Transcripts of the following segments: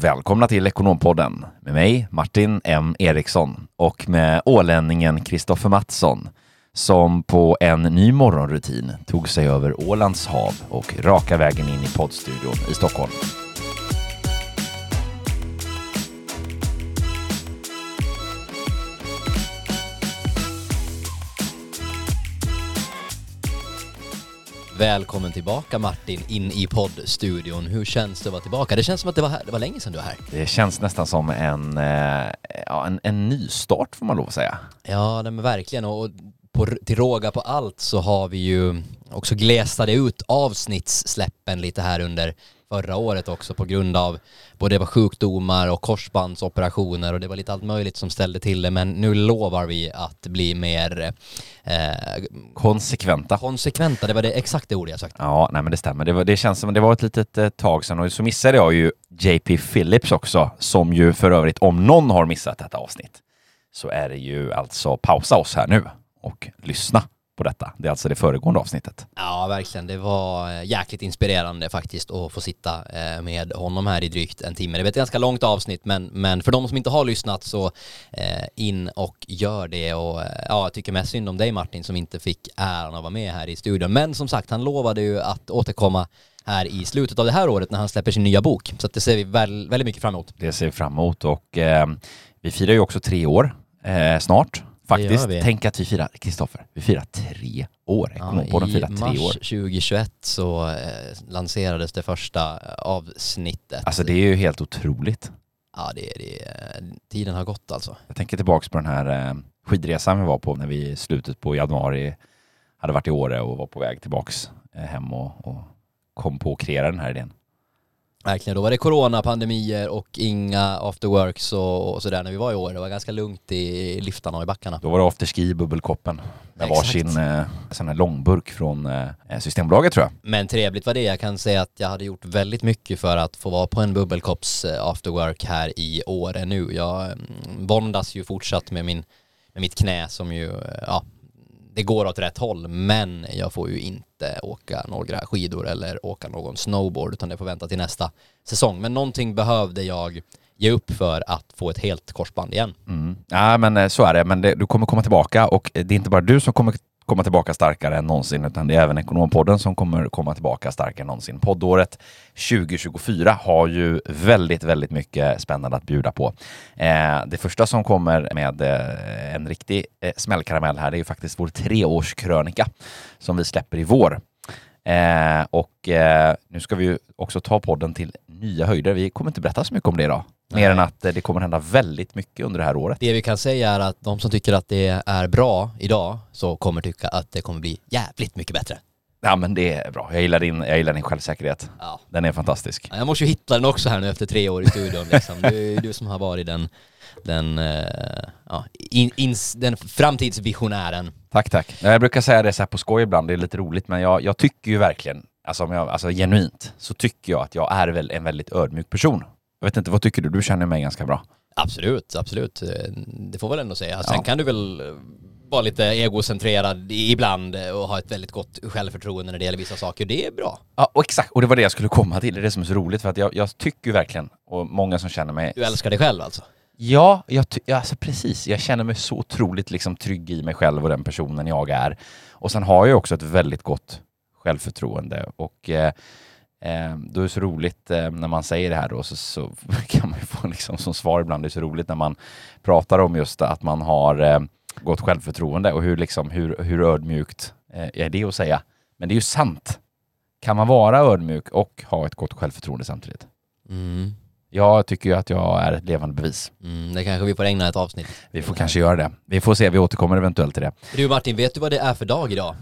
Välkomna till Ekonompodden med mig Martin M Eriksson och med ålänningen Kristoffer Mattsson som på en ny morgonrutin tog sig över Ålands hav och raka vägen in i poddstudion i Stockholm. Välkommen tillbaka Martin in i poddstudion. Hur känns det att vara tillbaka? Det känns som att det var, här, det var länge sedan du var här. Det känns nästan som en, eh, ja, en, en nystart får man lov att säga. Ja, men verkligen. Och på, till råga på allt så har vi ju också glesade ut avsnittssläppen lite här under förra året också på grund av både var sjukdomar och korsbandsoperationer och det var lite allt möjligt som ställde till det men nu lovar vi att bli mer eh, konsekventa. Konsekventa, det var det exakt det ord jag sagt. Ja, nej men det stämmer. Det, var, det känns som det var ett litet eh, tag sedan och så missade jag ju JP Phillips också som ju för övrigt om någon har missat detta avsnitt så är det ju alltså pausa oss här nu och lyssna på detta. Det är alltså det föregående avsnittet. Ja, verkligen. Det var eh, jäkligt inspirerande faktiskt att få sitta eh, med honom här i drygt en timme. Det var ett ganska långt avsnitt, men, men för de som inte har lyssnat så eh, in och gör det. Och ja, jag tycker mest synd om dig Martin som inte fick äran att vara med här i studion. Men som sagt, han lovade ju att återkomma här i slutet av det här året när han släpper sin nya bok. Så det ser vi väl, väldigt mycket fram emot. Det ser vi fram emot och eh, vi firar ju också tre år eh, snart Faktiskt, tänk att vi firar, Kristoffer, vi firar tre år. Ekonompodden ja, firar tre år. Mars 2021 så eh, lanserades det första eh, avsnittet. Alltså det är ju helt otroligt. Ja, det det. Tiden har gått alltså. Jag tänker tillbaka på den här eh, skidresan vi var på när vi i slutet på januari hade varit i Åre och var på väg tillbaks eh, hem och, och kom på att kreera den här idén. Verkligen, då var det coronapandemier och inga afterworks och, och sådär när vi var i år. Det var ganska lugnt i liftarna och i backarna. Då var det afterski i bubbelkoppen med varsin eh, sån här långburk från eh, Systembolaget tror jag. Men trevligt var det. Jag kan säga att jag hade gjort väldigt mycket för att få vara på en bubbelkopps eh, afterwork här i Åre nu. Jag mm, bondas ju fortsatt med, min, med mitt knä som ju, eh, ja, det går åt rätt håll men jag får ju inte åka några skidor eller åka någon snowboard utan det får vänta till nästa säsong. Men någonting behövde jag ge upp för att få ett helt korsband igen. Mm. Ja men eh, så är det, men det, du kommer komma tillbaka och det är inte bara du som kommer komma tillbaka starkare än någonsin, utan det är även Ekonompodden som kommer komma tillbaka starkare än någonsin. Poddåret 2024 har ju väldigt, väldigt mycket spännande att bjuda på. Eh, det första som kommer med eh, en riktig eh, smällkaramell här, det är ju faktiskt vår treårskrönika som vi släpper i vår. Eh, och eh, nu ska vi ju också ta podden till nya höjder. Vi kommer inte berätta så mycket om det idag. Mer än att eh, det kommer hända väldigt mycket under det här året. Det vi kan säga är att de som tycker att det är bra idag så kommer tycka att det kommer bli jävligt mycket bättre. Ja men det är bra. Jag gillar din, jag gillar din självsäkerhet. Ja. Den är fantastisk. Jag måste ju hitta den också här nu efter tre år i studion. Liksom. Du, du som har varit den, den, uh, ja, in, in, den framtidsvisionären. Tack, tack. Jag brukar säga det så här på skoj ibland, det är lite roligt, men jag, jag tycker ju verkligen, alltså, om jag, alltså genuint, så tycker jag att jag är väl en väldigt ödmjuk person. Jag vet inte, vad tycker du? Du känner mig ganska bra. Absolut, absolut. Det får väl ändå säga. Sen ja. kan du väl vara lite egocentrerad ibland och ha ett väldigt gott självförtroende när det gäller vissa saker. Det är bra. Ja, och exakt. Och det var det jag skulle komma till. Det är det som är så roligt för att jag, jag tycker verkligen, och många som känner mig... Du älskar dig själv alltså? Ja, jag alltså precis. Jag känner mig så otroligt liksom trygg i mig själv och den personen jag är. Och sen har jag också ett väldigt gott självförtroende och eh, Eh, då är det så roligt eh, när man säger det här då, så, så kan man ju få liksom som svar ibland, det är så roligt när man pratar om just att man har eh, gott självförtroende och hur, liksom, hur, hur ödmjukt eh, är det att säga? Men det är ju sant. Kan man vara ödmjuk och ha ett gott självförtroende samtidigt? Mm. Jag tycker ju att jag är ett levande bevis. Mm, det kanske vi får ägna ett avsnitt. Vi får kanske göra det. Vi får se, vi återkommer eventuellt till det. Du Martin, vet du vad det är för dag idag?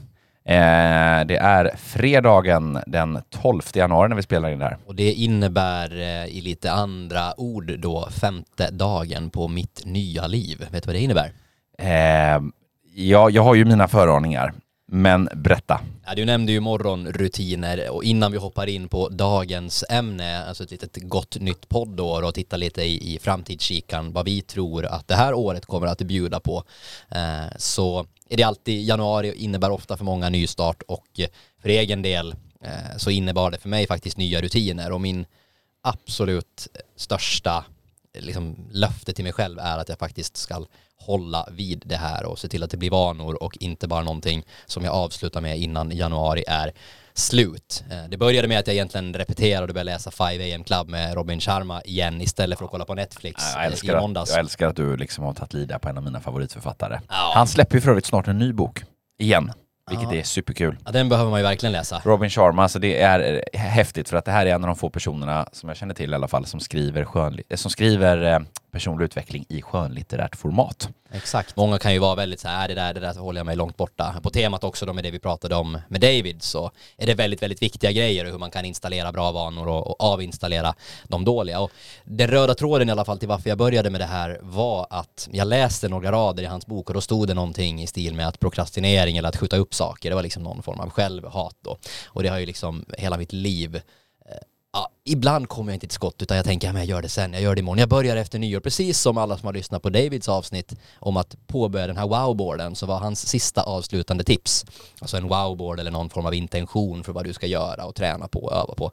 Eh, det är fredagen den 12 januari när vi spelar in det här. Och det innebär eh, i lite andra ord då femte dagen på mitt nya liv. Vet du vad det innebär? Eh, ja, jag har ju mina föraningar. Men berätta. Ja, du nämnde ju morgonrutiner och innan vi hoppar in på dagens ämne, alltså ett litet gott nytt poddår och tittar lite i, i framtidskikan vad vi tror att det här året kommer att bjuda på, eh, så är det alltid januari och innebär ofta för många nystart och för egen del eh, så innebar det för mig faktiskt nya rutiner och min absolut största liksom, löfte till mig själv är att jag faktiskt ska hålla vid det här och se till att det blir vanor och inte bara någonting som jag avslutar med innan januari är slut. Eh, det började med att jag egentligen repeterade och började läsa 5 AM Club med Robin Sharma igen istället för att kolla på Netflix eh, i måndags. Att, jag älskar att du liksom har tagit lida på en av mina favoritförfattare. Ja. Han släpper ju för övrigt snart en ny bok. Igen. Vilket Ja. är superkul. Ja, den behöver man ju verkligen läsa. Robin Sharma, alltså det är eh, häftigt för att det här är en av de få personerna som jag känner till i alla fall som skriver, skönli- eh, som skriver eh, personlig utveckling i skönlitterärt format. Exakt. Många kan ju vara väldigt så här, "Äh, det där, det där så håller jag mig långt borta. På temat också då med det vi pratade om med David så är det väldigt, väldigt viktiga grejer hur man kan installera bra vanor och, och avinstallera de dåliga. Och den röda tråden i alla fall till varför jag började med det här var att jag läste några rader i hans bok och då stod det någonting i stil med att prokrastinering eller att skjuta upp saker, det var liksom någon form av självhat då. Och det har ju liksom hela mitt liv Ja, ibland kommer jag inte till skott utan jag tänker att jag gör det sen, jag gör det imorgon. Jag börjar efter nyår, precis som alla som har lyssnat på Davids avsnitt om att påbörja den här wow-boarden så var hans sista avslutande tips. Alltså en wow-board eller någon form av intention för vad du ska göra och träna på och öva på.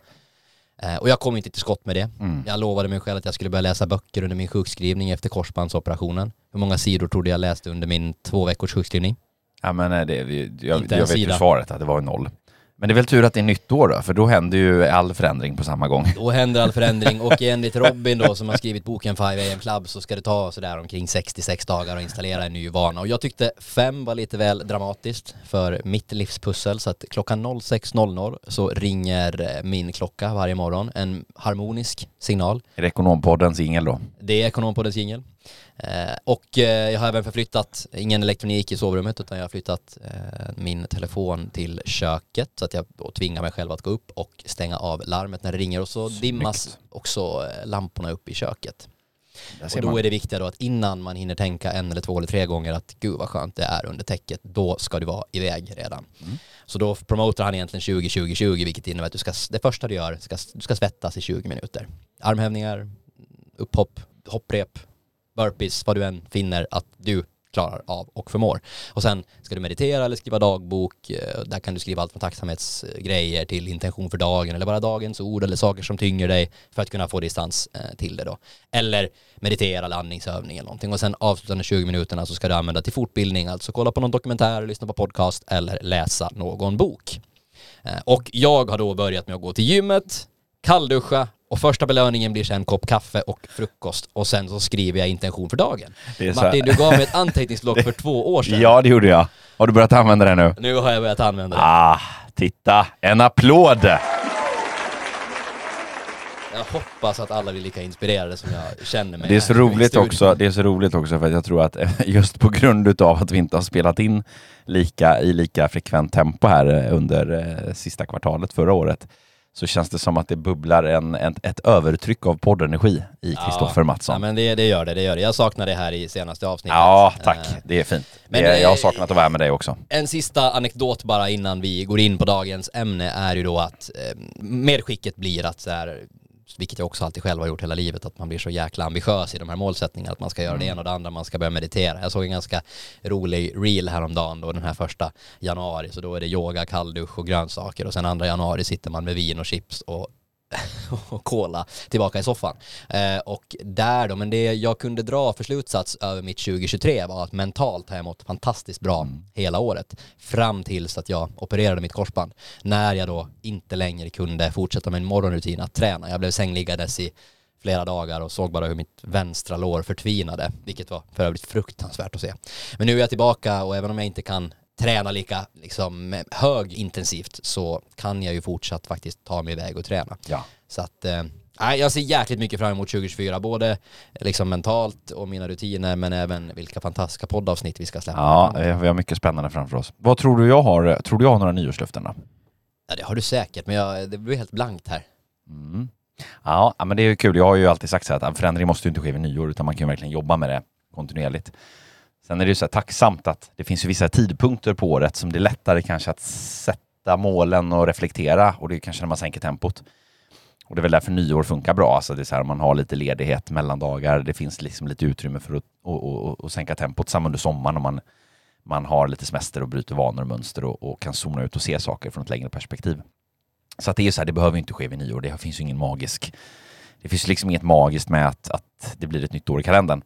Eh, och jag kom inte till skott med det. Jag lovade mig själv att jag skulle börja läsa böcker under min sjukskrivning efter korsbandsoperationen. Hur många sidor trodde jag läste under min två veckors sjukskrivning? Ja, men eh, det, jag, jag vet ju svaret att det var noll. Men det är väl tur att det är nytt år då, för då händer ju all förändring på samma gång. Då händer all förändring och enligt Robin då som har skrivit boken 5 AM Club så ska det ta sådär omkring 66 dagar att installera en ny vana och jag tyckte fem var lite väl dramatiskt för mitt livspussel så att klockan 06.00 så ringer eh, min klocka varje morgon en harmonisk signal. Är det Ekonompoddens ingel då? Det är Ekonompoddens jingel. Eh, och eh, jag har även förflyttat, ingen elektronik i sovrummet utan jag har flyttat eh, min telefon till köket så att jag tvingar mig själv att gå upp och stänga av larmet när det ringer och så dimmas också lamporna upp i köket. Och då man. är det viktiga då att innan man hinner tänka en eller två eller tre gånger att gud vad skönt det är under täcket, då ska du vara iväg redan. Mm. Så då promotar han egentligen 20-20-20 vilket innebär att du ska, det första du gör, ska, du ska svettas i 20 minuter. Armhävningar, upphopp, hopprep, burpees, vad du än finner att du klarar av och förmår. Och sen ska du meditera eller skriva dagbok. Eh, där kan du skriva allt från tacksamhetsgrejer till intention för dagen eller bara dagens ord eller saker som tynger dig för att kunna få distans eh, till det då. Eller meditera eller andningsövning eller någonting. Och sen avslutande 20 minuterna så ska du använda till fortbildning, alltså kolla på någon dokumentär, lyssna på podcast eller läsa någon bok. Eh, och jag har då börjat med att gå till gymmet, kallduscha och första belöningen blir sen en kopp kaffe och frukost och sen så skriver jag intention för dagen. Martin, du gav mig ett anteckningsblock för två år sedan. Ja, det gjorde jag. Har du börjat använda det nu? Nu har jag börjat använda det. Ah, titta! En applåd! Jag hoppas att alla blir lika inspirerade som jag känner mig. Det är så roligt också, det är så roligt också för att jag tror att eh, just på grund utav att vi inte har spelat in lika, i lika frekvent tempo här eh, under eh, sista kvartalet förra året så känns det som att det bubblar en, en, ett övertryck av poddenergi i Kristoffer Ja, Mattsson. men det, det gör det, det gör det. Jag saknar det här i senaste avsnittet. Ja, tack. Eh, Det är fint. men, det, jag har eh, saknat att vara med dig också. En sista anekdot bara innan vi går in på dagens ämne är ju då att eh, medskicket blir att så här, vilket jag också alltid själv har gjort hela livet, att man blir så jäkla ambitiös i de här målsättningarna, att man ska göra det ena och det andra, man ska börja meditera. Jag såg en ganska rolig reel häromdagen då, den här första januari, så då är det yoga, kalldusch och grönsaker och sen andra januari sitter man med vin och chips och och cola tillbaka i soffan. Eh, och där då, men det jag kunde dra för slutsats över mitt 2023 var att mentalt har jag mått fantastiskt bra hela året. Fram tills att jag opererade mitt korsband. När jag då inte längre kunde fortsätta en morgonrutin att träna. Jag blev sängliggandes i flera dagar och såg bara hur mitt vänstra lår förtvinade, vilket var för övrigt fruktansvärt att se. Men nu är jag tillbaka och även om jag inte kan träna lika liksom, hög intensivt så kan jag ju fortsatt faktiskt ta mig iväg och träna. Ja. Så att, eh, nej, jag ser jäkligt mycket fram emot 2024, både liksom mentalt och mina rutiner, men även vilka fantastiska poddavsnitt vi ska släppa. Ja, vi har mycket spännande framför oss. Vad tror du jag har? Tror du jag har några nyårslöften då? Ja, det har du säkert, men jag, det blir helt blankt här. Mm. Ja, ja, men det är ju kul. Jag har ju alltid sagt så här att en förändring måste ju inte ske vid nyår, utan man kan ju verkligen jobba med det kontinuerligt. Sen är det ju så här tacksamt att det finns ju vissa tidpunkter på året som det är lättare kanske att sätta målen och reflektera och det är kanske när man sänker tempot. Och det är väl därför nyår funkar bra. Alltså det är så här, man har lite ledighet mellan dagar. Det finns liksom lite utrymme för att och, och, och sänka tempot. Samma under sommaren om man, man har lite semester och bryter vanor och mönster och, och kan zooma ut och se saker från ett längre perspektiv. Så att det är så här, det behöver inte ske vid nyår. Det finns ju ingen magisk det finns liksom inget magiskt med att, att det blir ett nytt år i kalendern.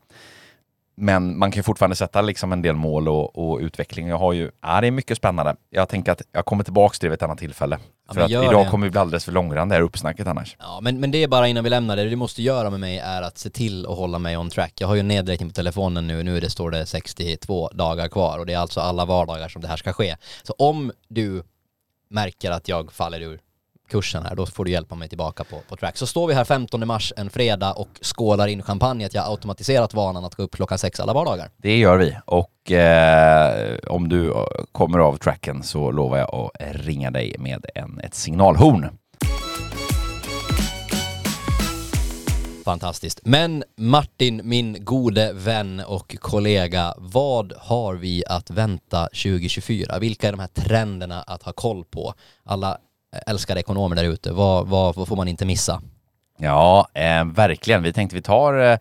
Men man kan fortfarande sätta liksom en del mål och, och utveckling. Jag har ju, ja, det är mycket spännande. Jag tänker att jag kommer tillbaka till det vid ett annat tillfälle. Ja, för att idag det. kommer vi bli alldeles för långrandiga här uppsnacket annars. Ja, men, men det är bara innan vi lämnar det. Det du måste göra med mig är att se till att hålla mig on track. Jag har ju nedräkning på telefonen nu. Nu det, står det 62 dagar kvar och det är alltså alla vardagar som det här ska ske. Så om du märker att jag faller ur kursen här, då får du hjälpa mig tillbaka på, på track. Så står vi här 15 mars en fredag och skålar in champagne att jag automatiserat vanan att gå upp klockan sex alla vardagar. Det gör vi och eh, om du eh, kommer av tracken så lovar jag att ringa dig med en, ett signalhorn. Fantastiskt. Men Martin, min gode vän och kollega, vad har vi att vänta 2024? Vilka är de här trenderna att ha koll på? Alla älskade ekonomer där ute, vad, vad, vad får man inte missa? Ja, eh, verkligen. Vi tänkte vi tar eh,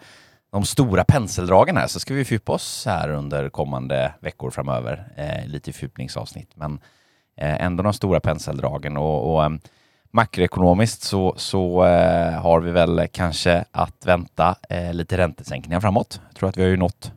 de stora penseldragen här så ska vi fördjupa oss här under kommande veckor framöver. Eh, lite fördjupningsavsnitt, men eh, ändå de stora penseldragen och, och eh, makroekonomiskt så, så eh, har vi väl kanske att vänta eh, lite räntesänkningar framåt. Jag tror att vi har ju nått,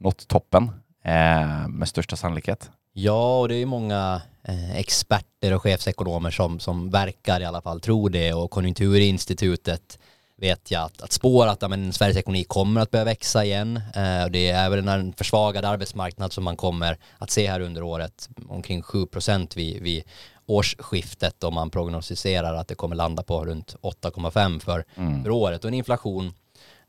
nått toppen eh, med största sannolikhet. Ja, och det är många eh, experter och chefsekonomer som, som verkar i alla fall tro det. Och Konjunkturinstitutet vet jag att, att spår att ja, men, Sveriges ekonomi kommer att börja växa igen. Eh, och det är även en försvagad arbetsmarknad som man kommer att se här under året, omkring 7 procent vid, vid årsskiftet och man prognostiserar att det kommer landa på runt 8,5 för, för året. Och en inflation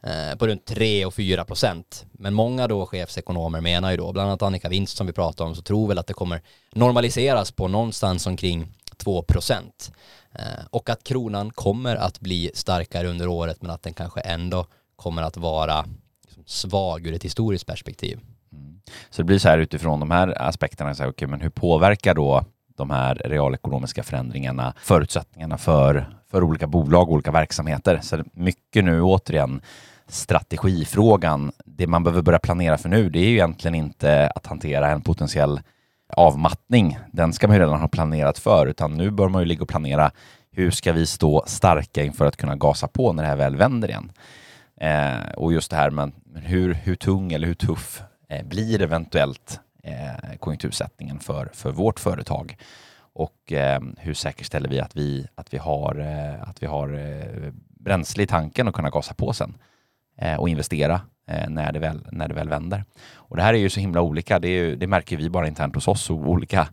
Eh, på runt 3 och 4 procent. Men många då chefsekonomer menar ju då, bland annat Annika Winst som vi pratade om, så tror väl att det kommer normaliseras på någonstans omkring 2 procent. Eh, och att kronan kommer att bli starkare under året men att den kanske ändå kommer att vara liksom svag ur ett historiskt perspektiv. Mm. Så det blir så här utifrån de här aspekterna, så här, okay, men hur påverkar då de här realekonomiska förändringarna förutsättningarna för, för olika bolag och olika verksamheter? Så mycket nu återigen strategifrågan. Det man behöver börja planera för nu, det är ju egentligen inte att hantera en potentiell avmattning. Den ska man ju redan ha planerat för, utan nu bör man ju ligga och planera hur ska vi stå starka inför att kunna gasa på när det här väl vänder igen? Eh, och just det här med hur, hur tung eller hur tuff eh, blir eventuellt eh, konjunktursättningen för, för vårt företag? Och eh, hur säkerställer vi att vi, att vi har, eh, att vi har eh, bränsle i tanken och kunna gasa på sen eh, och investera eh, när, det väl, när det väl vänder? Och det här är ju så himla olika. Det, är ju, det märker vi bara internt hos oss och olika,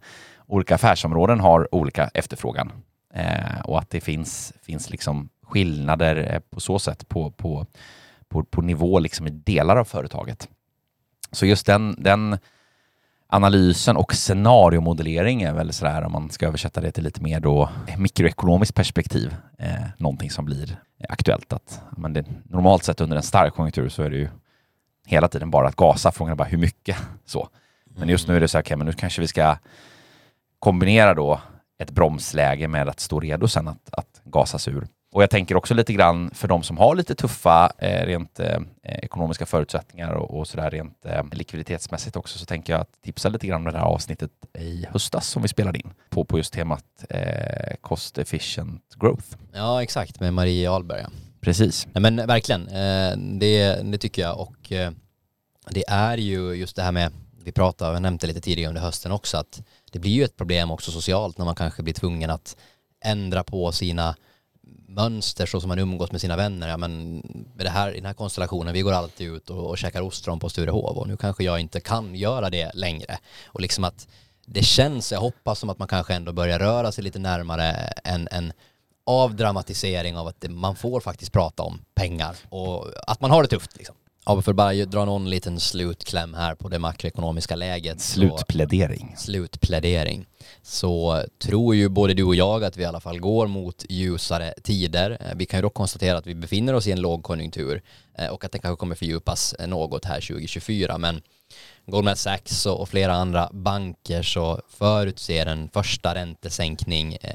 olika affärsområden har olika efterfrågan eh, och att det finns, finns liksom skillnader eh, på så sätt på, på, på, på nivå liksom i delar av företaget. Så just den, den analysen och scenariomodellering är väl sådär om man ska översätta det till lite mer då mikroekonomiskt perspektiv, eh, någonting som blir aktuellt. Att, men det, normalt sett under en stark konjunktur så är det ju hela tiden bara att gasa, frågan är bara hur mycket. så. Men just nu är det så här, okay, men nu kanske vi ska kombinera då ett bromsläge med att stå redo sen att, att gasas ur. Och jag tänker också lite grann för de som har lite tuffa eh, rent eh, ekonomiska förutsättningar och, och sådär rent eh, likviditetsmässigt också så tänker jag att tipsa lite grann om det här avsnittet i höstas som vi spelade in på, på just temat eh, cost efficient growth. Ja, exakt, med Marie Ahlberg. ja. Precis. Nej men verkligen, eh, det, det tycker jag och eh, det är ju just det här med, vi pratade, jag nämnde lite tidigare under hösten också, att det blir ju ett problem också socialt när man kanske blir tvungen att ändra på sina mönster så som man umgås med sina vänner. Ja, men med det här, I den här konstellationen, vi går alltid ut och, och käkar ostron på Sturehov och nu kanske jag inte kan göra det längre. Och liksom att det känns, jag hoppas som att man kanske ändå börjar röra sig lite närmare en, en avdramatisering av att det, man får faktiskt prata om pengar och att man har det tufft. Liksom. Ja, för att bara dra någon liten slutkläm här på det makroekonomiska läget. så- Slutplädering. slutplädering så tror ju både du och jag att vi i alla fall går mot ljusare tider. Eh, Vi kan ju dock konstatera att vi befinner oss i en lågkonjunktur eh, och att det kanske kommer fördjupas eh, något här 2024 men Goldman Sachs och flera andra banker så förutser en första räntesänkning eh,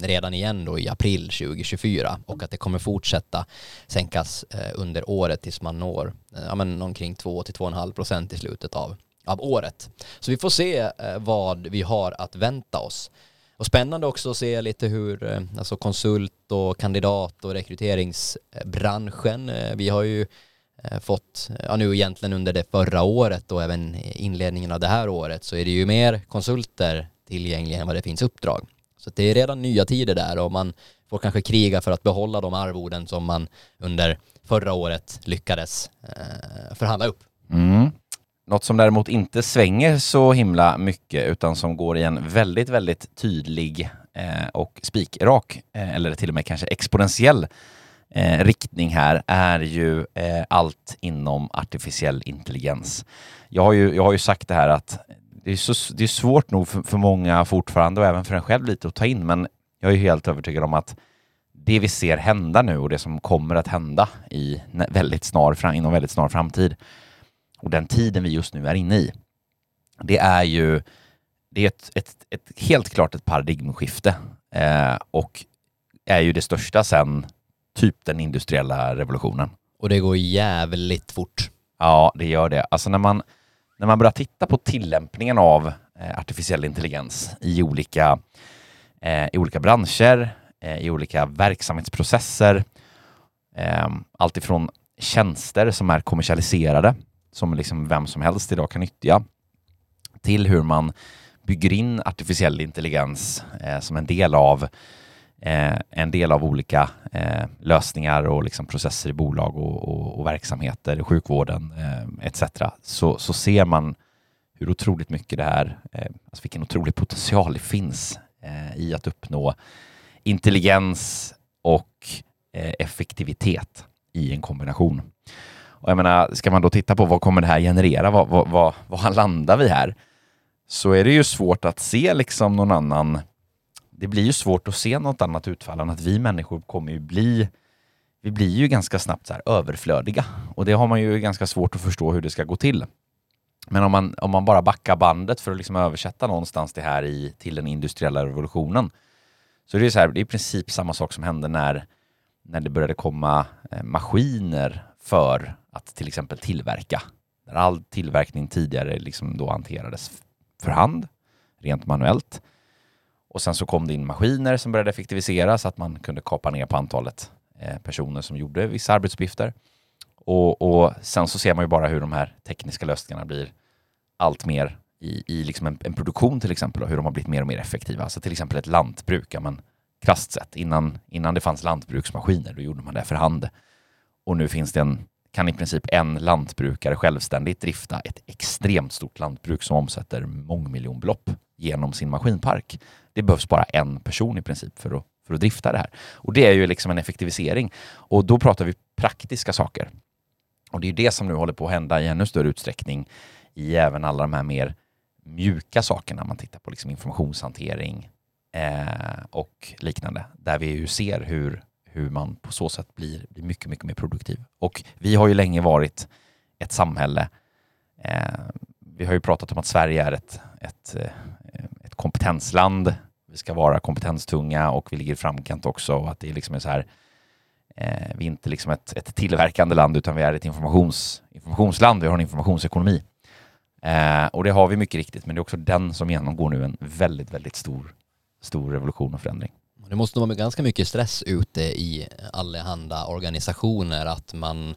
redan igen då i april 2024 och att det kommer fortsätta sänkas eh, under året tills man når eh, ja, men omkring 2-2,5 procent i slutet av, av året. Så vi får se vad vi har att vänta oss. och spännande också att se lite hur alltså konsult och kandidat och rekryteringsbranschen, vi har ju Eh, fått, ja nu egentligen under det förra året och även inledningen av det här året så är det ju mer konsulter tillgängliga än vad det finns uppdrag. Så det är redan nya tider där och man får kanske kriga för att behålla de arvoden som man under förra året lyckades eh, förhandla upp. Mm. Något som däremot inte svänger så himla mycket utan som går i en väldigt, väldigt tydlig eh, och spikrak, eh, eller till och med kanske exponentiell eh, riktning här, är ju eh, allt inom artificiell intelligens. Jag har ju, jag har ju sagt det här att det är, så, det är svårt nog för, för många fortfarande och även för en själv lite att ta in, men jag är helt övertygad om att det vi ser hända nu och det som kommer att hända i väldigt snar, inom väldigt snar framtid och den tiden vi just nu är inne i, det är ju det är ett, ett, ett helt klart ett paradigmskifte eh, och är ju det största sen typ den industriella revolutionen. Och det går jävligt fort. Ja, det gör det. Alltså när man, när man börjar titta på tillämpningen av eh, artificiell intelligens i olika, eh, i olika branscher, eh, i olika verksamhetsprocesser, eh, alltifrån tjänster som är kommersialiserade som liksom vem som helst idag kan nyttja till hur man bygger in artificiell intelligens eh, som en del av Eh, en del av olika eh, lösningar och liksom processer i bolag och, och, och verksamheter, sjukvården eh, etc. Så, så ser man hur otroligt mycket det här, eh, alltså vilken otrolig potential det finns eh, i att uppnå intelligens och eh, effektivitet i en kombination. Och jag menar, ska man då titta på vad kommer det här generera? Vad, vad, vad, vad landar vi här? Så är det ju svårt att se liksom någon annan... Det blir ju svårt att se något annat utfall än att vi människor kommer ju bli... Vi blir ju ganska snabbt så här överflödiga och det har man ju ganska svårt att förstå hur det ska gå till. Men om man, om man bara backar bandet för att liksom översätta någonstans det här i, till den industriella revolutionen så är det så här, det är i princip samma sak som hände när, när det började komma eh, maskiner för att till exempel tillverka. Där all tillverkning tidigare liksom då hanterades för hand, rent manuellt. Och sen så kom det in maskiner som började effektivisera så att man kunde kapa ner på antalet eh, personer som gjorde vissa arbetsuppgifter. Och, och, sen så ser man ju bara hur de här tekniska lösningarna blir allt mer i, i liksom en, en, produktion till exempel och hur de har blivit mer och mer effektiva. Alltså till exempel ett lantbruk, ja, men krasst sett, innan, innan det fanns lantbruksmaskiner, då gjorde man det för hand. Och nu finns det en kan i princip en lantbrukare självständigt drifta ett extremt stort lantbruk som omsätter mångmiljonbelopp genom sin maskinpark. Det behövs bara en person i princip för att, för att drifta det här. Och det är ju liksom en effektivisering. Och då pratar vi praktiska saker. Och det är det som nu håller på att hända i ännu större utsträckning i även alla de här mer mjuka sakerna. Man tittar på liksom informationshantering eh, och liknande, där vi ju ser hur hur man på så sätt blir, blir mycket, mycket mer produktiv. Och vi har ju länge varit ett samhälle. Eh, vi har ju pratat om att Sverige är ett, ett, eh, ett kompetensland. Vi ska vara kompetenstunga och vi ligger i framkant också och att det liksom är så här. Eh, vi är inte liksom ett, ett tillverkande land utan vi är ett informations, informationsland. Vi har en informationsekonomi. Eh, och det har vi mycket riktigt, men det är också den som genomgår nu en väldigt, väldigt stor, stor revolution och förändring. Det måste vara ganska mycket stress ute i allehanda organisationer att man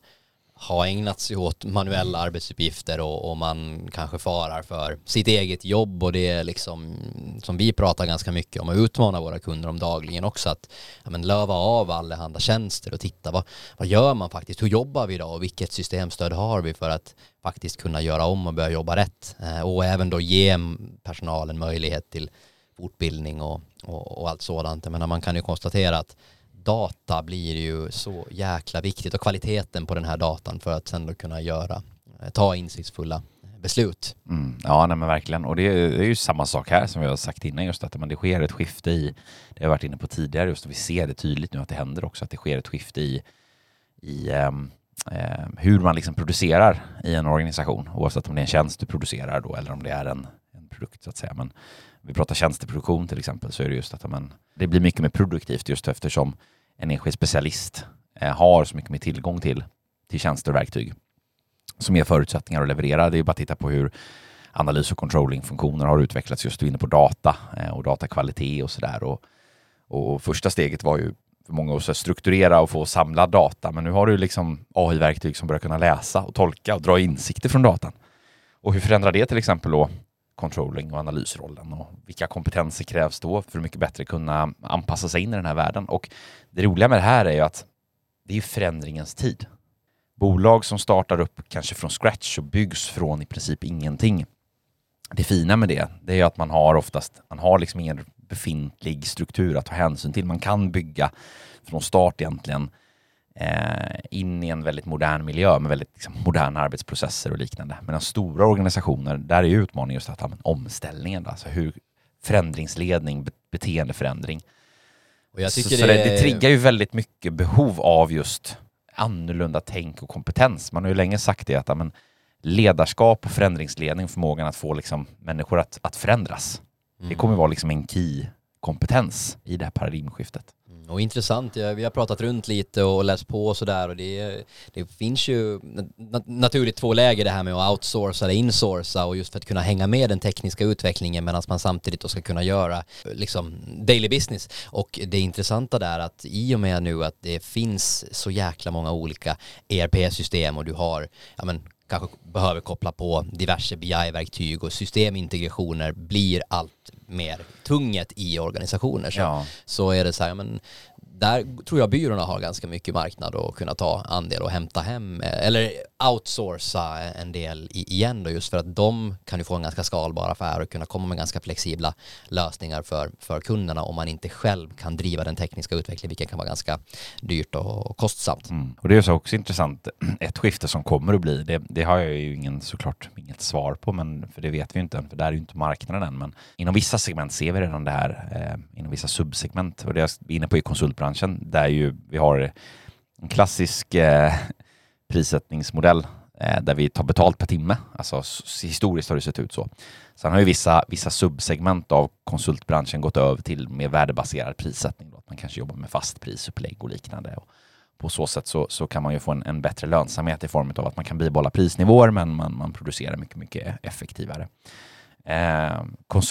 har ägnat sig åt manuella arbetsuppgifter och, och, man kanske farar för sitt eget jobb och det är liksom som vi pratar ganska mycket om att utmana våra kunder om dagligen också att ja, men löva av allehanda tjänster och titta vad, vad gör man faktiskt, hur jobbar vi idag och vilket systemstöd har vi för att faktiskt kunna göra om och börja jobba rätt? Eh, och även då ge personalen möjlighet till fortbildning och, och, och allt sådant. Men man kan ju konstatera att data blir ju så jäkla viktigt och kvaliteten på den här datan för att sen då kunna göra, eh, ta insiktsfulla beslut. Mm, ja, nej, men verkligen. Och det är, det är, ju samma sak här som vi har sagt innan, just att men det sker ett skifte i, det har jag varit inne på tidigare, just och vi ser det tydligt nu att det händer också, att det sker ett skifte i, i um, hur man liksom producerar i en organisation, oavsett om det är en tjänst du producerar då eller om det är en, en produkt så att säga. Men vi pratar tjänsteproduktion till exempel, så är det just att men, det blir mycket mer produktivt just eftersom en enskild specialist eh, har så mycket mer tillgång till, till tjänster och verktyg som ger förutsättningar att leverera. Det är bara att titta på hur analys och controlling-funktioner har utvecklats just inne på data eh, och datakvalitet och sådär. Och, och första steget var ju för många att strukturera och få samlad data, men nu har du liksom AI-verktyg som börjar kunna läsa och tolka och dra insikter från datan. Och hur förändrar det till exempel då controlling och analysrollen och vilka kompetenser krävs då för att mycket bättre kunna anpassa sig in i den här världen? Och det roliga med det här är ju att det är förändringens tid. Bolag som startar upp kanske från scratch och byggs från i princip ingenting. Det fina med det, det är att man har oftast, man har liksom ingen befintlig struktur att ta hänsyn till. Man kan bygga från start egentligen eh, in i en väldigt modern miljö med väldigt liksom, moderna arbetsprocesser och liknande. Medan stora organisationer, där är utmaningen just att ha omställningen, alltså hur förändringsledning, beteendeförändring. Och jag tycker så, det... Så det, det triggar ju väldigt mycket behov av just annorlunda tänk och kompetens. Man har ju länge sagt det att men, ledarskap och förändringsledning, förmågan att få liksom, människor att, att förändras. Mm. Det kommer vara liksom en key-kompetens i det här paradigmskiftet. Och intressant, vi har pratat runt lite och läst på och sådär och det, det finns ju naturligt två läger det här med att outsourca eller insourca och just för att kunna hänga med den tekniska utvecklingen medan man samtidigt då ska kunna göra liksom daily business. Och det intressanta där att i och med nu att det finns så jäkla många olika ERP-system och du har ja men, kanske behöver koppla på diverse BI-verktyg och systemintegrationer blir allt mer tunget i organisationer så, ja. så är det så här, men där tror jag byråerna har ganska mycket marknad att kunna ta andel och hämta hem eh, eller outsourca en del igen då just för att de kan ju få en ganska skalbar affär och kunna komma med ganska flexibla lösningar för, för kunderna om man inte själv kan driva den tekniska utvecklingen vilket kan vara ganska dyrt och kostsamt. Mm. Och det är så också intressant, ett skifte som kommer att bli, det, det har jag ju ingen, såklart inget svar på, men för det vet vi ju inte än, för där är ju inte marknaden än, men inom vissa segment ser vi redan det här, eh, inom vissa subsegment och det jag är inne på i konsultbranschen, där ju vi har en klassisk eh, prissättningsmodell eh, där vi tar betalt per timme. Alltså historiskt har det sett ut så. Sen har ju vissa, vissa subsegment av konsultbranschen gått över till mer värdebaserad prissättning. Då. Att man kanske jobbar med fast prisupplägg och liknande. Och på så sätt så, så kan man ju få en, en, bättre lönsamhet i form av att man kan bibehålla prisnivåer men man, man producerar mycket, mycket effektivare. Eh,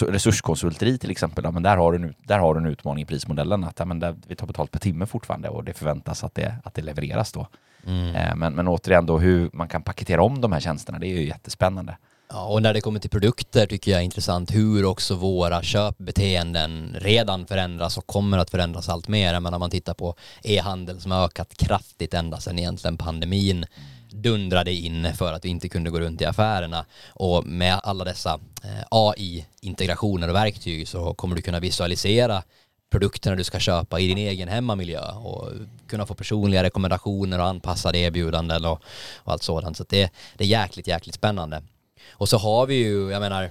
resurskonsulteri till exempel, ja, men där, har du en, där har du en utmaning i prismodellen. Att ja, men där, vi tar betalt per timme fortfarande och det förväntas att det, att det levereras då. Mm. Eh, men, men återigen då hur man kan paketera om de här tjänsterna, det är ju jättespännande. Ja, och när det kommer till produkter tycker jag är intressant hur också våra köpbeteenden redan förändras och kommer att förändras allt mer. Men om man tittar på e-handel som har ökat kraftigt ända sedan egentligen pandemin dundrade in för att vi inte kunde gå runt i affärerna. Och med alla dessa eh, AI-integrationer och verktyg så kommer du kunna visualisera produkterna du ska köpa i din egen hemmamiljö och kunna få personliga rekommendationer och anpassade erbjudanden och, och allt sådant. Så det, det är jäkligt, jäkligt spännande. Och så har vi ju, jag menar,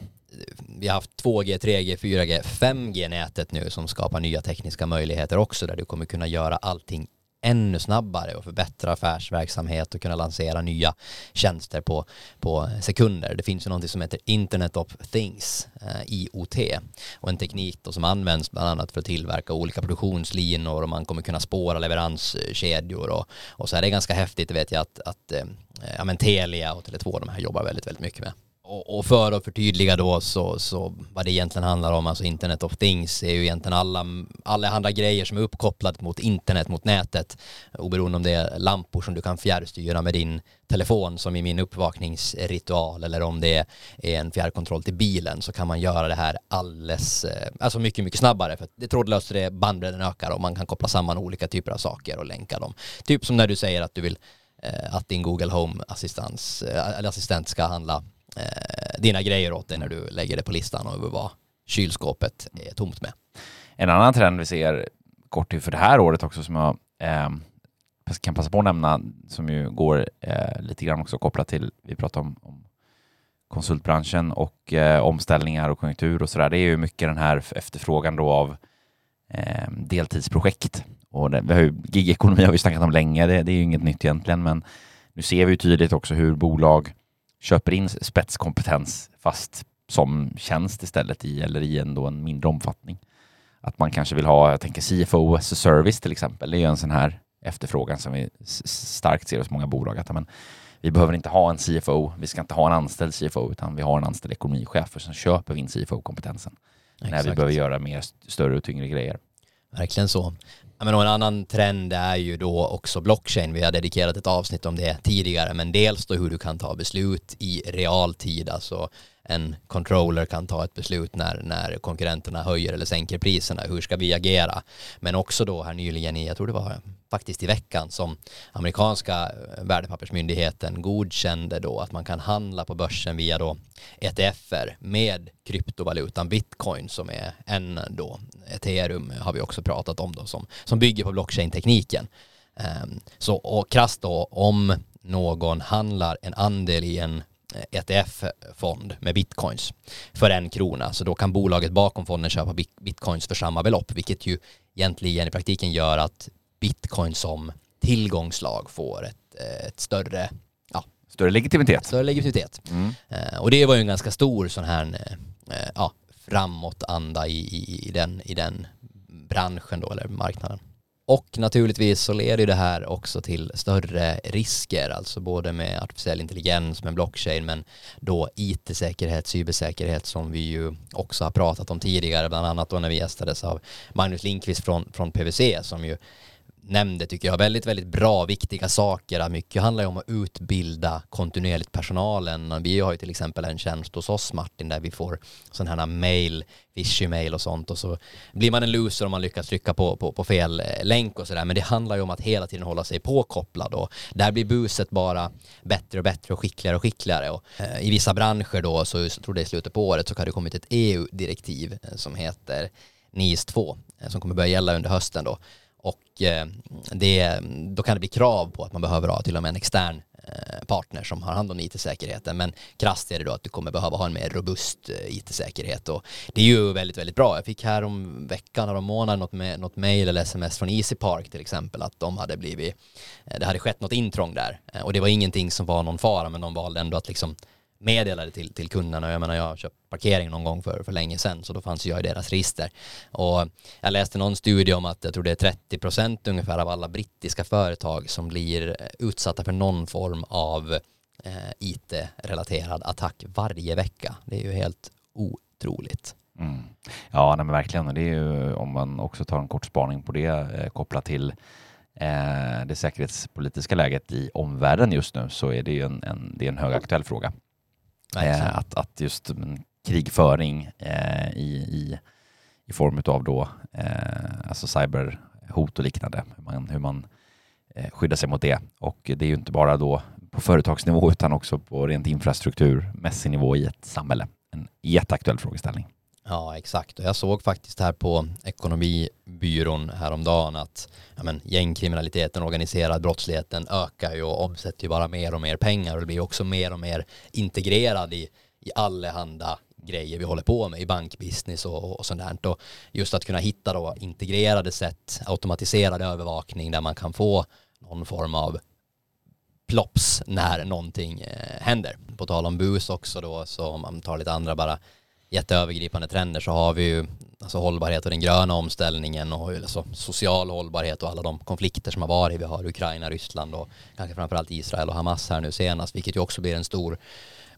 vi har haft 2G, 3G, 4G, 5G-nätet nu som skapar nya tekniska möjligheter också där du kommer kunna göra allting ännu snabbare och förbättra affärsverksamhet och kunna lansera nya tjänster på, på sekunder. Det finns ju någonting som heter Internet of Things, eh, IoT, och en teknik då som används bland annat för att tillverka olika produktionslinor och man kommer kunna spåra leveranskedjor och, och så är det ganska häftigt, det vet jag att, att eh, eh ja, men Telia och Tele2 de här jobbar väldigt, väldigt mycket med och, för att förtydliga då så, så vad det egentligen handlar om, alltså Internet of Things är ju egentligen alla, alla andra grejer som är uppkopplade mot internet, mot nätet. Oberoende om det är lampor som du kan fjärrstyra med din telefon som i min uppvakningsritual eller om det är en fjärrkontroll till bilen så kan man göra det här alldeles, eh, alltså mycket, mycket snabbare för det trådlöst det bandbredden ökar och man kan koppla samman olika typer av saker och länka dem. Typ som när du säger att du vill eh, att din Google Home-assistent eh, ska handla eh, dina grejer åt dig när du lägger det på listan och vad kylskåpet är tomt med. En annan trend vi ser kort för det här året också som jag eh, kan passa på att nämna som ju går eh, lite grann också kopplat till, vi pratar om, om konsultbranschen och eh, omställningar och konjunktur och sådär. Det är ju mycket den här efterfrågan då av eh, deltidsprojekt. Och det, vi har ju, gigekonomi har vi snackat om länge, det, det är ju inget nytt egentligen, men nu ser vi ju tydligt också hur bolag köper in spetskompetens fast som tjänst istället i eller i ändå en mindre omfattning. Att man kanske vill ha, jag tänker CFO as a service till exempel, det är ju en sån här efterfrågan som vi starkt ser hos många bolag. Att, men, vi behöver inte ha en CFO, vi ska inte ha en anställd CFO, utan vi har en anställd ekonomichef och sen köper vi in CFO-kompetensen. När vi behöver göra mer, större och tyngre grejer. Verkligen så men en annan trend är ju då också blockchain. Vi har dedikerat ett avsnitt om det tidigare, men dels då hur du kan ta beslut i realtid, alltså en controller kan ta ett beslut när, när konkurrenterna höjer eller sänker priserna. Hur ska vi agera? Men också då här nyligen i, jag tror det var faktiskt i veckan som amerikanska eh, värdepappersmyndigheten godkände då att man kan handla på börsen via då ETFer med kryptovalutan bitcoin som är en då ethereum har vi också pratat om då som, som bygger på blockchain-tekniken. Um, så och krasst då om någon handlar en andel i en ETF-fond med bitcoins för en krona. Så då kan bolaget bakom fonden köpa bitcoins för samma belopp, vilket ju egentligen i praktiken gör att bitcoin som tillgångslag får ett, ett större ja, Större legitimitet. Större legitimitet. Mm. Uh, och det var ju en ganska stor sån här uh, ja, framåtanda i, i, i, den, i den branschen då, eller marknaden. Och naturligtvis så leder det här också till större risker, alltså både med artificiell intelligens, med blockchain, men då IT-säkerhet, cybersäkerhet som vi ju också har pratat om tidigare, bland annat då när vi gästades av Magnus Linkvist från, från PVC som ju nämnde tycker jag väldigt, väldigt bra, viktiga saker. Mycket handlar ju om att utbilda kontinuerligt personalen. Vi har ju till exempel en tjänst hos oss Martin där vi får sådana här mail, fishy mail och sånt och så blir man en loser om man lyckas trycka på, på, på fel eh, länk och sådär. Men det handlar ju om att hela tiden hålla sig påkopplad och där blir buset bara bättre och bättre och skickligare och skickligare. Och, eh, I vissa branscher då, så jag tror det är i slutet på året, så har det kommit ett EU-direktiv eh, som heter NIS 2 eh, som kommer börja gälla under hösten då och eh, det, då kan det bli krav på att man behöver ha till och med en extern eh, partner som har hand om IT-säkerheten. Men krasst är det då att du kommer behöva ha en mer robust eh, IT-säkerhet och det är ju väldigt, väldigt bra. Jag fick här om veckan, om månaden, något, med, något mail eller sms från Easy Park till exempel att de hade blivit, det hade skett något intrång där och det var ingenting som var någon fara men de valde ändå att liksom meddelade till, till kunderna. Jag menar jag har köpt parkering någon gång för, för länge sedan så då fanns jag i deras register. Och jag läste någon studie om att jag tror det är 30 procent ungefär av alla brittiska företag som blir eh, utsatta för någon form av eh, IT-relaterad attack varje vecka. Det är ju helt otroligt. Mm. Ja, nej, men verkligen. Det är ju, om man också tar en kort spaning på det eh, kopplat till eh, det säkerhetspolitiska läget i omvärlden just nu så är det ju en, en, det är en högaktuell fråga. Eh, att, att just mm, krigföring eh, i, i, i form av då, eh, alltså cyberhot och liknande, hur man, hur man eh, skyddar sig mot det. Och det är ju inte bara då på företagsnivå utan också på rent infrastrukturmässig nivå i ett samhälle. En jätteaktuell frågeställning. Ja, exakt. Och jag såg faktiskt här på Ekonomibyrån häromdagen att ja, men, gängkriminaliteten, organiserad brottsligheten ökar ju och omsätter ju bara mer och mer pengar och det blir också mer och mer integrerad i, i allehanda grejer vi håller på med i bankbusiness och, och sånt där. Och just att kunna hitta då integrerade sätt, automatiserad övervakning där man kan få någon form av plops när någonting eh, händer. På tal om bus också då, så om man tar lite andra bara jätteövergripande trender så har vi ju alltså hållbarhet och den gröna omställningen och alltså social hållbarhet och alla de konflikter som har varit. Vi har Ukraina, Ryssland och kanske framförallt Israel och Hamas här nu senast, vilket ju också blir en stor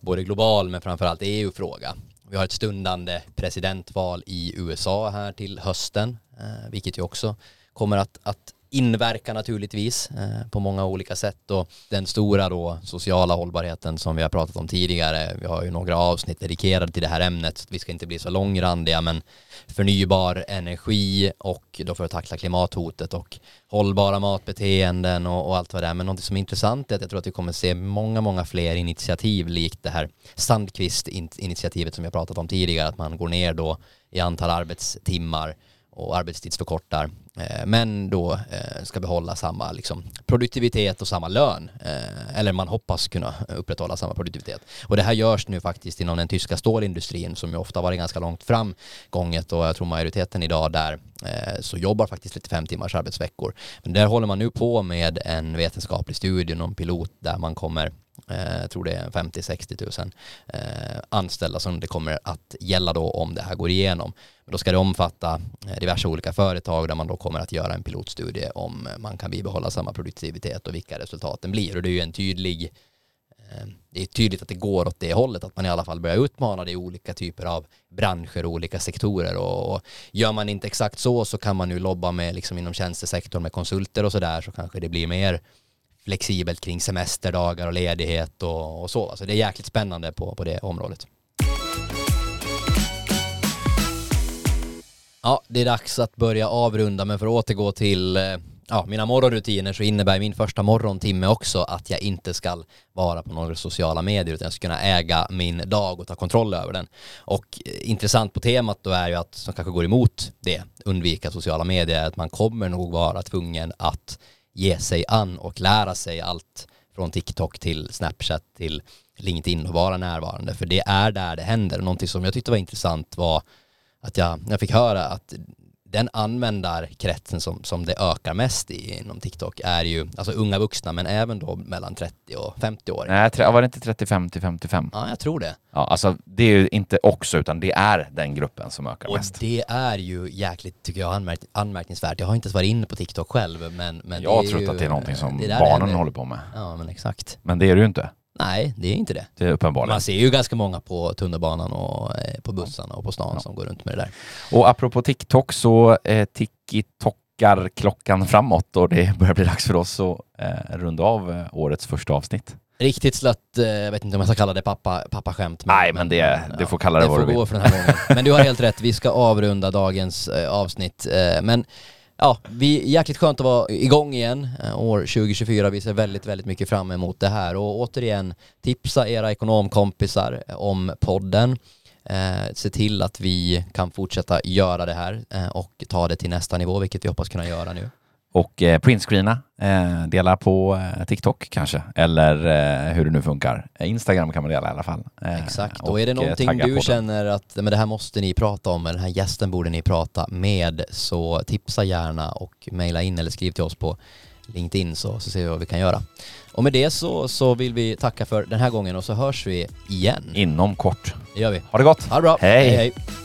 både global men framförallt EU-fråga. Vi har ett stundande presidentval i USA här till hösten, eh, vilket ju också kommer att, att inverkar naturligtvis eh, på många olika sätt och den stora då sociala hållbarheten som vi har pratat om tidigare, vi har ju några avsnitt dedikerade till det här ämnet, så vi ska inte bli så långrandiga men förnybar energi och då för att tackla klimathotet och hållbara matbeteenden och, och allt vad det är. Men något som är intressant är att jag tror att vi kommer se många, många fler initiativ likt det här Sandqvist-initiativet som jag pratat om tidigare, att man går ner då i antal arbetstimmar och arbetstidsförkortar eh, men då eh, ska behålla samma liksom, produktivitet och samma lön. Eh, eller man hoppas kunna upprätthålla samma produktivitet. Och det här görs nu faktiskt inom den tyska stålindustrin som ju ofta varit ganska långt fram gånget och jag tror majoriteten idag där så jobbar faktiskt 35 timmars arbetsveckor. Men där håller man nu på med en vetenskaplig studie, någon pilot där man kommer Eh, jag tror det är 50-60 000 eh, anställda som det kommer att gälla då om det här går igenom. Då ska det omfatta eh, diverse olika företag där man då kommer att göra en pilotstudie om man kan bibehålla samma produktivitet och vilka resultaten blir. Och det är ju en tydlig det är tydligt att det går åt det hållet, att man i alla fall börjar utmana det i olika typer av branscher och olika sektorer och, gör man inte exakt så så kan man nu lobba med liksom inom tjänstesektorn med konsulter och sådär så kanske det blir mer flexibelt kring semesterdagar och ledighet och, och så. Alltså det är jäkligt spännande på, på det området. Ja, det är dags att börja avrunda, men för att återgå till eh, ja, mina morgonrutiner så innebär min första morgontimme också att jag inte ska vara på några sociala medier utan jag ska kunna äga min dag och ta kontroll över den. Och eh, intressant på temat då är ju att, som kanske går emot det, undvika sociala medier, att man kommer nog vara tvungen att ge sig an och lära sig allt från TikTok till Snapchat till LinkedIn och vara närvarande. För det är där det händer. Någonting som jag tyckte var intressant var att jag, jag fick höra att den användarkretsen som, som det ökar mest i inom TikTok är ju alltså unga vuxna men även då mellan 30 och 50 år. Nej, var det inte 35 till 55? Ja, jag tror det. Ja, alltså det är ju inte också utan det är den gruppen som ökar och mest. Och det är ju jäkligt, tycker jag, anmärk anmärkningsvärt. Jag har inte ens varit inne på TikTok själv men, men Jag har trott att det är någonting som barnen håller på med. Ja, men exakt. Men det är det ju inte. Nej, det är inte det. Det är uppenbarligen. Man ser ju ganska många på tunnelbanan och eh, på bussarna och på stan ja. som går runt med det där. Och apropå TikTok så eh, tiki-tockar klockan framåt och det börjar bli dags för oss att eh, runda av eh, årets första avsnitt. Riktigt slött, eh, jag vet inte om jag ska kalla det pappa, pappaskämt. Men, Nej, men det, det får kalla det, det vad du vill. Det får gå för den här gången. Men du har helt rätt, vi ska avrunda dagens avsnitt. men ja, vi är jäkligt skönt att vara igång igen eh, år 2024. Vi ser väldigt, väldigt mycket fram emot det här och återigen tipsa era ekonomkompisar eh, om podden. Eh, se till att vi kan fortsätta göra det här eh, och ta det till nästa nivå, vilket vi hoppas kunna göra nu och eh, printscreena, eh, dela på eh, TikTok kanske, eller eh, hur det nu funkar. Instagram kan man dela i alla fall. Eh, Exakt, och, och är det någonting du känner att men det här måste ni prata om, eller den här gästen borde ni prata med, så tipsa gärna och mejla in eller skriv till oss på LinkedIn så, så ser vi vad vi kan göra. Och med det så, så vill vi tacka för den här gången och så hörs vi igen. Inom kort. Det gör vi. Ha det gott. Ha det bra. hej. hej, hej.